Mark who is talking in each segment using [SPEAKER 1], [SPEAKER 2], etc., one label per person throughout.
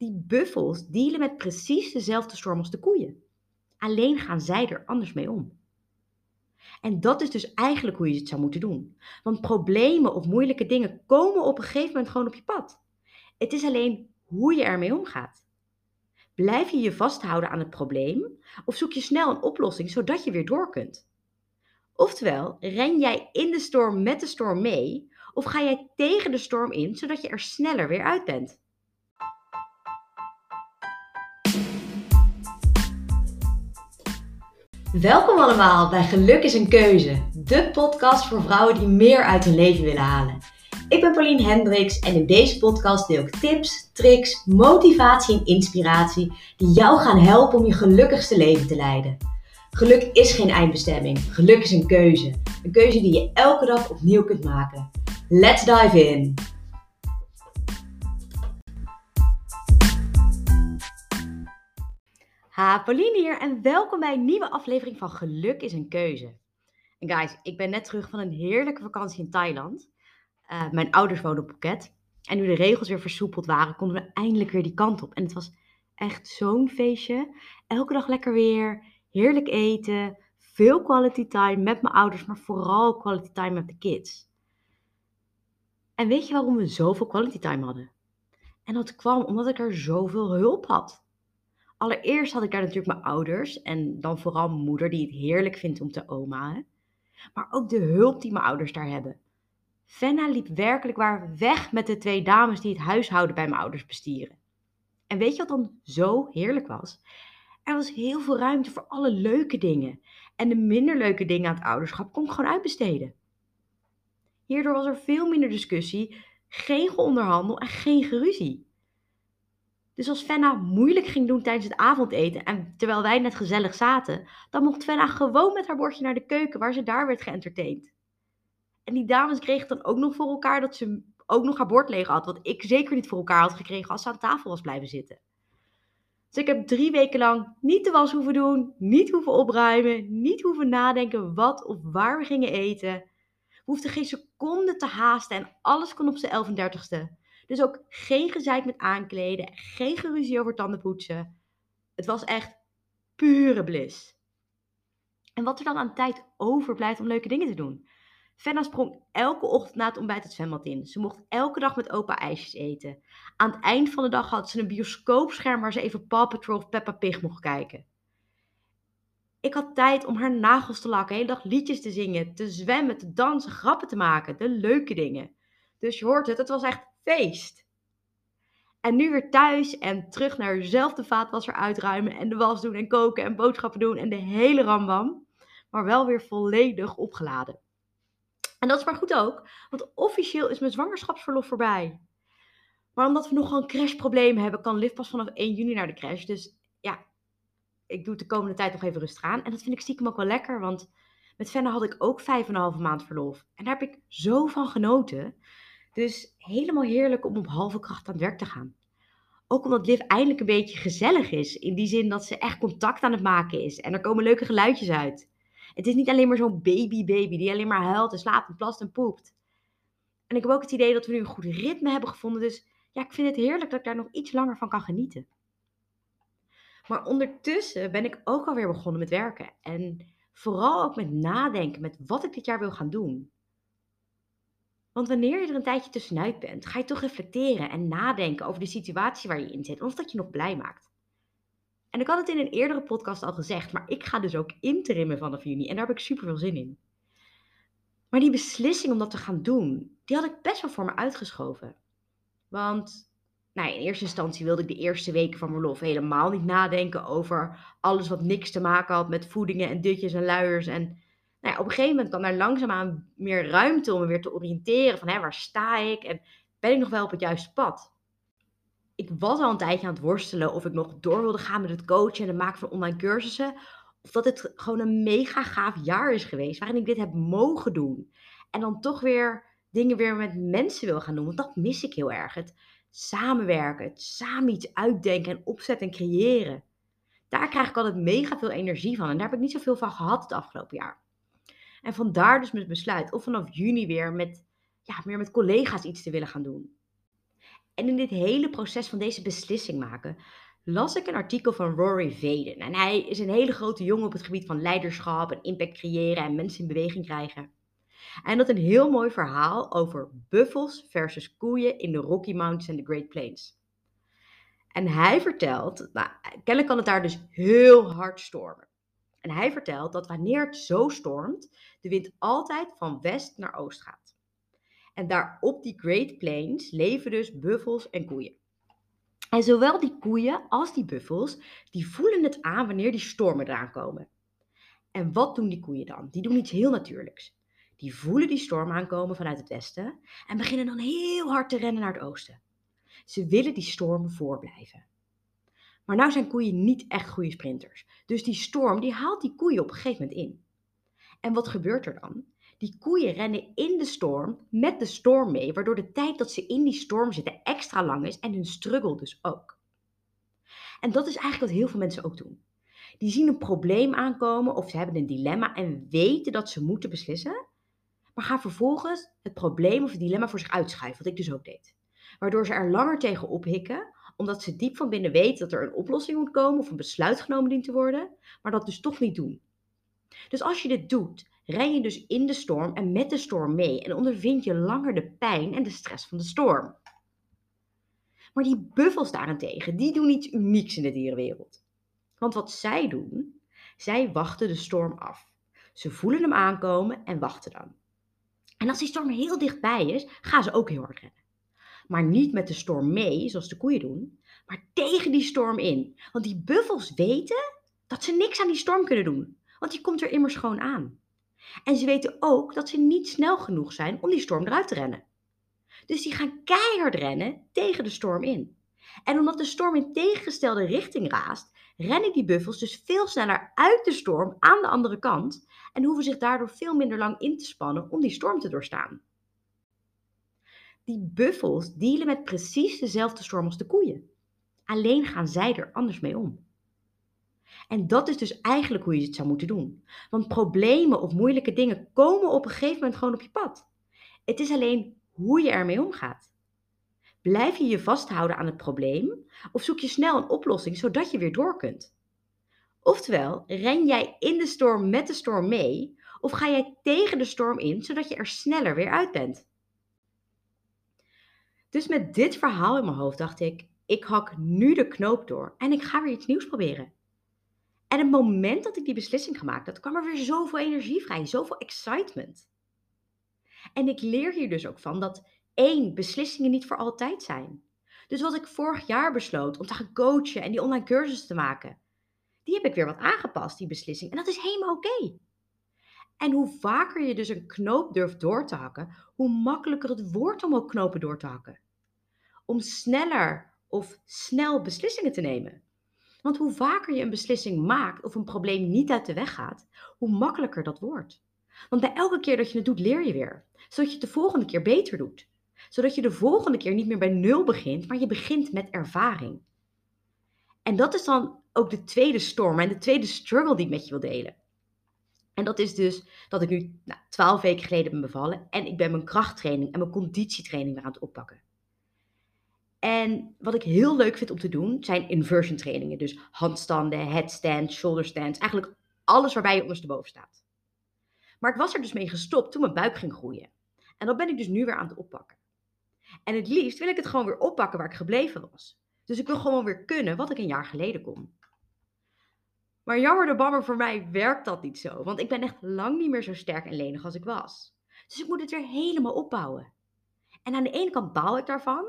[SPEAKER 1] Die buffels dealen met precies dezelfde storm als de koeien. Alleen gaan zij er anders mee om. En dat is dus eigenlijk hoe je het zou moeten doen. Want problemen of moeilijke dingen komen op een gegeven moment gewoon op je pad. Het is alleen hoe je ermee omgaat. Blijf je je vasthouden aan het probleem of zoek je snel een oplossing zodat je weer door kunt? Oftewel, ren jij in de storm met de storm mee of ga jij tegen de storm in zodat je er sneller weer uit bent? Welkom allemaal bij Geluk is een Keuze, de podcast voor vrouwen die meer uit hun leven willen halen. Ik ben Pauline Hendricks en in deze podcast deel ik tips, tricks, motivatie en inspiratie die jou gaan helpen om je gelukkigste leven te leiden. Geluk is geen eindbestemming, geluk is een keuze. Een keuze die je elke dag opnieuw kunt maken. Let's dive in! Ha, Pauline hier en welkom bij een nieuwe aflevering van Geluk is een keuze. En guys, ik ben net terug van een heerlijke vakantie in Thailand. Uh, mijn ouders wonen op Phuket. En nu de regels weer versoepeld waren, konden we eindelijk weer die kant op. En het was echt zo'n feestje. Elke dag lekker weer, heerlijk eten, veel quality time met mijn ouders, maar vooral quality time met de kids. En weet je waarom we zoveel quality time hadden? En dat kwam omdat ik er zoveel hulp had. Allereerst had ik daar natuurlijk mijn ouders en dan vooral mijn moeder die het heerlijk vindt om te omaen. Maar ook de hulp die mijn ouders daar hebben. Fenna liep werkelijk waar weg met de twee dames die het huishouden bij mijn ouders bestieren. En weet je wat dan zo heerlijk was? Er was heel veel ruimte voor alle leuke dingen. En de minder leuke dingen aan het ouderschap kon ik gewoon uitbesteden. Hierdoor was er veel minder discussie, geen geonderhandel en geen geruzie. Dus als Fenna moeilijk ging doen tijdens het avondeten en terwijl wij net gezellig zaten, dan mocht Fenna gewoon met haar bordje naar de keuken waar ze daar werd geëntertaind. En die dames kregen dan ook nog voor elkaar dat ze ook nog haar bord leeg had, wat ik zeker niet voor elkaar had gekregen als ze aan tafel was blijven zitten. Dus ik heb drie weken lang niet de was hoeven doen, niet hoeven opruimen, niet hoeven nadenken wat of waar we gingen eten. We hoefden geen seconde te haasten en alles kon op zijn 31ste. Dus ook geen gezeik met aankleden, geen geruzie over tandenpoetsen. Het was echt pure bliss. En wat er dan aan tijd overblijft om leuke dingen te doen. Fenna sprong elke ochtend na het ontbijt het zwembad in. Ze mocht elke dag met opa ijsjes eten. Aan het eind van de dag had ze een bioscoopscherm waar ze even Paw Patrol of Peppa Pig mocht kijken. Ik had tijd om haar nagels te lakken, de hele dag liedjes te zingen, te zwemmen, te dansen, grappen te maken. De leuke dingen. Dus je hoort het, het was echt feest. En nu weer thuis en terug naar dezelfde vaatwasser uitruimen en de was doen en koken en boodschappen doen en de hele rambam. Maar wel weer volledig opgeladen. En dat is maar goed ook, want officieel is mijn zwangerschapsverlof voorbij. Maar omdat we nogal een crashprobleem hebben, kan Liv pas vanaf 1 juni naar de crash. Dus ja, ik doe het de komende tijd nog even rustig aan. En dat vind ik stiekem ook wel lekker, want met Fenne had ik ook 5,5 maand verlof. En daar heb ik zo van genoten. Dus helemaal heerlijk om op halve kracht aan het werk te gaan. Ook omdat Liv eindelijk een beetje gezellig is. In die zin dat ze echt contact aan het maken is. En er komen leuke geluidjes uit. Het is niet alleen maar zo'n baby-baby die alleen maar huilt en slaapt en plast en poept. En ik heb ook het idee dat we nu een goed ritme hebben gevonden. Dus ja, ik vind het heerlijk dat ik daar nog iets langer van kan genieten. Maar ondertussen ben ik ook alweer begonnen met werken. En vooral ook met nadenken met wat ik dit jaar wil gaan doen. Want wanneer je er een tijdje tussenuit bent, ga je toch reflecteren en nadenken over de situatie waar je in zit. Of dat je nog blij maakt. En ik had het in een eerdere podcast al gezegd, maar ik ga dus ook interimmen vanaf juni. En daar heb ik super veel zin in. Maar die beslissing om dat te gaan doen, die had ik best wel voor me uitgeschoven. Want nou, in eerste instantie wilde ik de eerste weken van mijn lof helemaal niet nadenken over alles wat niks te maken had met voedingen en dutjes en luiers. En nou op een gegeven moment kwam daar langzaamaan meer ruimte om me weer te oriënteren van hè, waar sta ik en ben ik nog wel op het juiste pad ik was al een tijdje aan het worstelen of ik nog door wilde gaan met het coachen en het maken van online cursussen. Of dat het gewoon een mega gaaf jaar is geweest waarin ik dit heb mogen doen. En dan toch weer dingen weer met mensen wil gaan doen. Want dat mis ik heel erg. Het samenwerken, het samen iets uitdenken en opzetten en creëren. Daar krijg ik altijd mega veel energie van. En daar heb ik niet zoveel van gehad het afgelopen jaar. En vandaar dus mijn besluit om vanaf juni weer met, ja, meer met collega's iets te willen gaan doen. En in dit hele proces van deze beslissing maken, las ik een artikel van Rory Vaden. En hij is een hele grote jongen op het gebied van leiderschap en impact creëren en mensen in beweging krijgen. En dat een heel mooi verhaal over buffels versus koeien in de Rocky Mountains en de Great Plains. En hij vertelt, nou, kennelijk kan het daar dus heel hard stormen. En hij vertelt dat wanneer het zo stormt, de wind altijd van west naar oost gaat. En daar op die Great Plains leven dus buffels en koeien. En zowel die koeien als die buffels, die voelen het aan wanneer die stormen eraan komen. En wat doen die koeien dan? Die doen iets heel natuurlijks. Die voelen die storm aankomen vanuit het westen en beginnen dan heel hard te rennen naar het oosten. Ze willen die storm voorblijven. Maar nou zijn koeien niet echt goede sprinters. Dus die storm die haalt die koeien op een gegeven moment in. En wat gebeurt er dan? Die koeien rennen in de storm met de storm mee, waardoor de tijd dat ze in die storm zitten extra lang is en hun struggle dus ook. En dat is eigenlijk wat heel veel mensen ook doen. Die zien een probleem aankomen of ze hebben een dilemma en weten dat ze moeten beslissen, maar gaan vervolgens het probleem of het dilemma voor zich uitschuiven, wat ik dus ook deed. Waardoor ze er langer tegen ophikken, omdat ze diep van binnen weten dat er een oplossing moet komen of een besluit genomen dient te worden, maar dat dus toch niet doen. Dus als je dit doet, ren je dus in de storm en met de storm mee en ondervind je langer de pijn en de stress van de storm. Maar die buffels daarentegen, die doen iets unieks in de dierenwereld. Want wat zij doen, zij wachten de storm af. Ze voelen hem aankomen en wachten dan. En als die storm heel dichtbij is, gaan ze ook heel hard rennen. Maar niet met de storm mee, zoals de koeien doen, maar tegen die storm in. Want die buffels weten dat ze niks aan die storm kunnen doen, want die komt er immers gewoon aan. En ze weten ook dat ze niet snel genoeg zijn om die storm eruit te rennen. Dus die gaan keihard rennen tegen de storm in. En omdat de storm in tegengestelde richting raast, rennen die buffels dus veel sneller uit de storm aan de andere kant en hoeven zich daardoor veel minder lang in te spannen om die storm te doorstaan. Die buffels dealen met precies dezelfde storm als de koeien. Alleen gaan zij er anders mee om. En dat is dus eigenlijk hoe je het zou moeten doen. Want problemen of moeilijke dingen komen op een gegeven moment gewoon op je pad. Het is alleen hoe je ermee omgaat. Blijf je je vasthouden aan het probleem of zoek je snel een oplossing zodat je weer door kunt? Oftewel, ren jij in de storm met de storm mee of ga jij tegen de storm in zodat je er sneller weer uit bent? Dus met dit verhaal in mijn hoofd dacht ik, ik hak nu de knoop door en ik ga weer iets nieuws proberen. En het moment dat ik die beslissing gemaakt had, kwam er weer zoveel energie vrij, zoveel excitement. En ik leer hier dus ook van dat één, beslissingen niet voor altijd zijn. Dus wat ik vorig jaar besloot om te gaan coachen en die online cursus te maken, die heb ik weer wat aangepast, die beslissing. En dat is helemaal oké. En hoe vaker je dus een knoop durft door te hakken, hoe makkelijker het wordt om ook knopen door te hakken. Om sneller of snel beslissingen te nemen. Want hoe vaker je een beslissing maakt of een probleem niet uit de weg gaat, hoe makkelijker dat wordt. Want bij elke keer dat je het doet, leer je weer. Zodat je het de volgende keer beter doet. Zodat je de volgende keer niet meer bij nul begint, maar je begint met ervaring. En dat is dan ook de tweede storm en de tweede struggle die ik met je wil delen. En dat is dus dat ik nu nou, twaalf weken geleden ben bevallen en ik ben mijn krachttraining en mijn conditietraining weer aan het oppakken. En wat ik heel leuk vind om te doen, zijn inversion trainingen. Dus handstanden, headstands, shoulder stands. Eigenlijk alles waarbij je ondersteboven staat. Maar ik was er dus mee gestopt toen mijn buik ging groeien. En dat ben ik dus nu weer aan het oppakken. En het liefst wil ik het gewoon weer oppakken waar ik gebleven was. Dus ik wil gewoon weer kunnen wat ik een jaar geleden kon. Maar jammer de bammer, voor mij werkt dat niet zo. Want ik ben echt lang niet meer zo sterk en lenig als ik was. Dus ik moet het weer helemaal opbouwen. En aan de ene kant baal ik daarvan.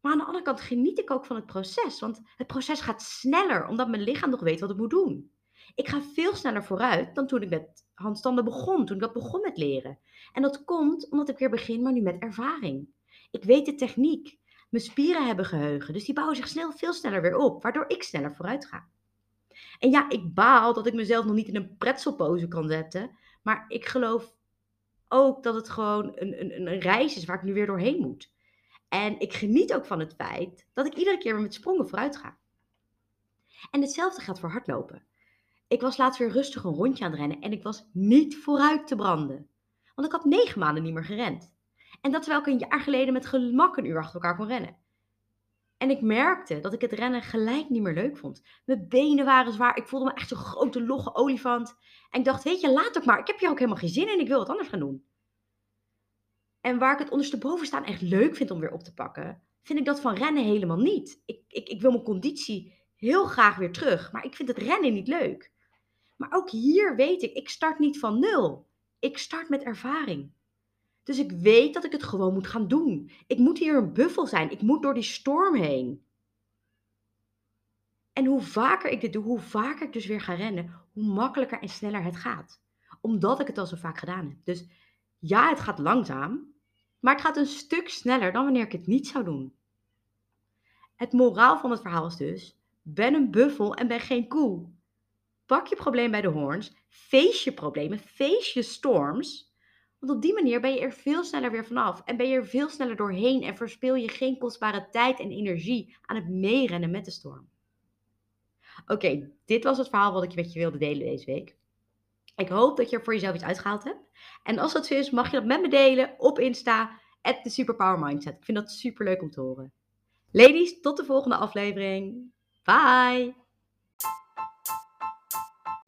[SPEAKER 1] Maar aan de andere kant geniet ik ook van het proces. Want het proces gaat sneller, omdat mijn lichaam nog weet wat het moet doen. Ik ga veel sneller vooruit dan toen ik met handstanden begon, toen ik dat begon met leren. En dat komt omdat ik weer begin, maar nu met ervaring. Ik weet de techniek. Mijn spieren hebben geheugen, dus die bouwen zich snel, veel sneller weer op, waardoor ik sneller vooruit ga. En ja, ik baal dat ik mezelf nog niet in een pretzelpose kan zetten, maar ik geloof ook dat het gewoon een, een, een reis is waar ik nu weer doorheen moet. En ik geniet ook van het feit dat ik iedere keer weer met sprongen vooruit ga. En hetzelfde geldt voor hardlopen. Ik was laatst weer rustig een rondje aan het rennen en ik was niet vooruit te branden. Want ik had negen maanden niet meer gerend. En dat terwijl ik een jaar geleden met gemak een uur achter elkaar kon rennen. En ik merkte dat ik het rennen gelijk niet meer leuk vond. Mijn benen waren zwaar. Ik voelde me echt zo'n grote logge olifant. En ik dacht, weet je, laat het maar. Ik heb hier ook helemaal geen zin in. Ik wil wat anders gaan doen. En waar ik het ondersteboven staan echt leuk vind om weer op te pakken, vind ik dat van rennen helemaal niet. Ik, ik, ik wil mijn conditie heel graag weer terug, maar ik vind het rennen niet leuk. Maar ook hier weet ik, ik start niet van nul. Ik start met ervaring. Dus ik weet dat ik het gewoon moet gaan doen. Ik moet hier een buffel zijn. Ik moet door die storm heen. En hoe vaker ik dit doe, hoe vaker ik dus weer ga rennen, hoe makkelijker en sneller het gaat. Omdat ik het al zo vaak gedaan heb. Dus ja, het gaat langzaam, maar het gaat een stuk sneller dan wanneer ik het niet zou doen. Het moraal van het verhaal is dus: ben een buffel en ben geen koe. Pak je probleem bij de hoorns, feest je problemen, feest je storms want op die manier ben je er veel sneller weer vanaf en ben je er veel sneller doorheen en verspil je geen kostbare tijd en energie aan het meerennen met de storm. Oké, dit was het verhaal wat ik met je wilde delen deze week. Ik hoop dat je er voor jezelf iets uitgehaald hebt. En als dat zo is, mag je dat met me delen op Insta, at the Superpower Mindset. Ik vind dat super leuk om te horen. Ladies, tot de volgende aflevering. Bye!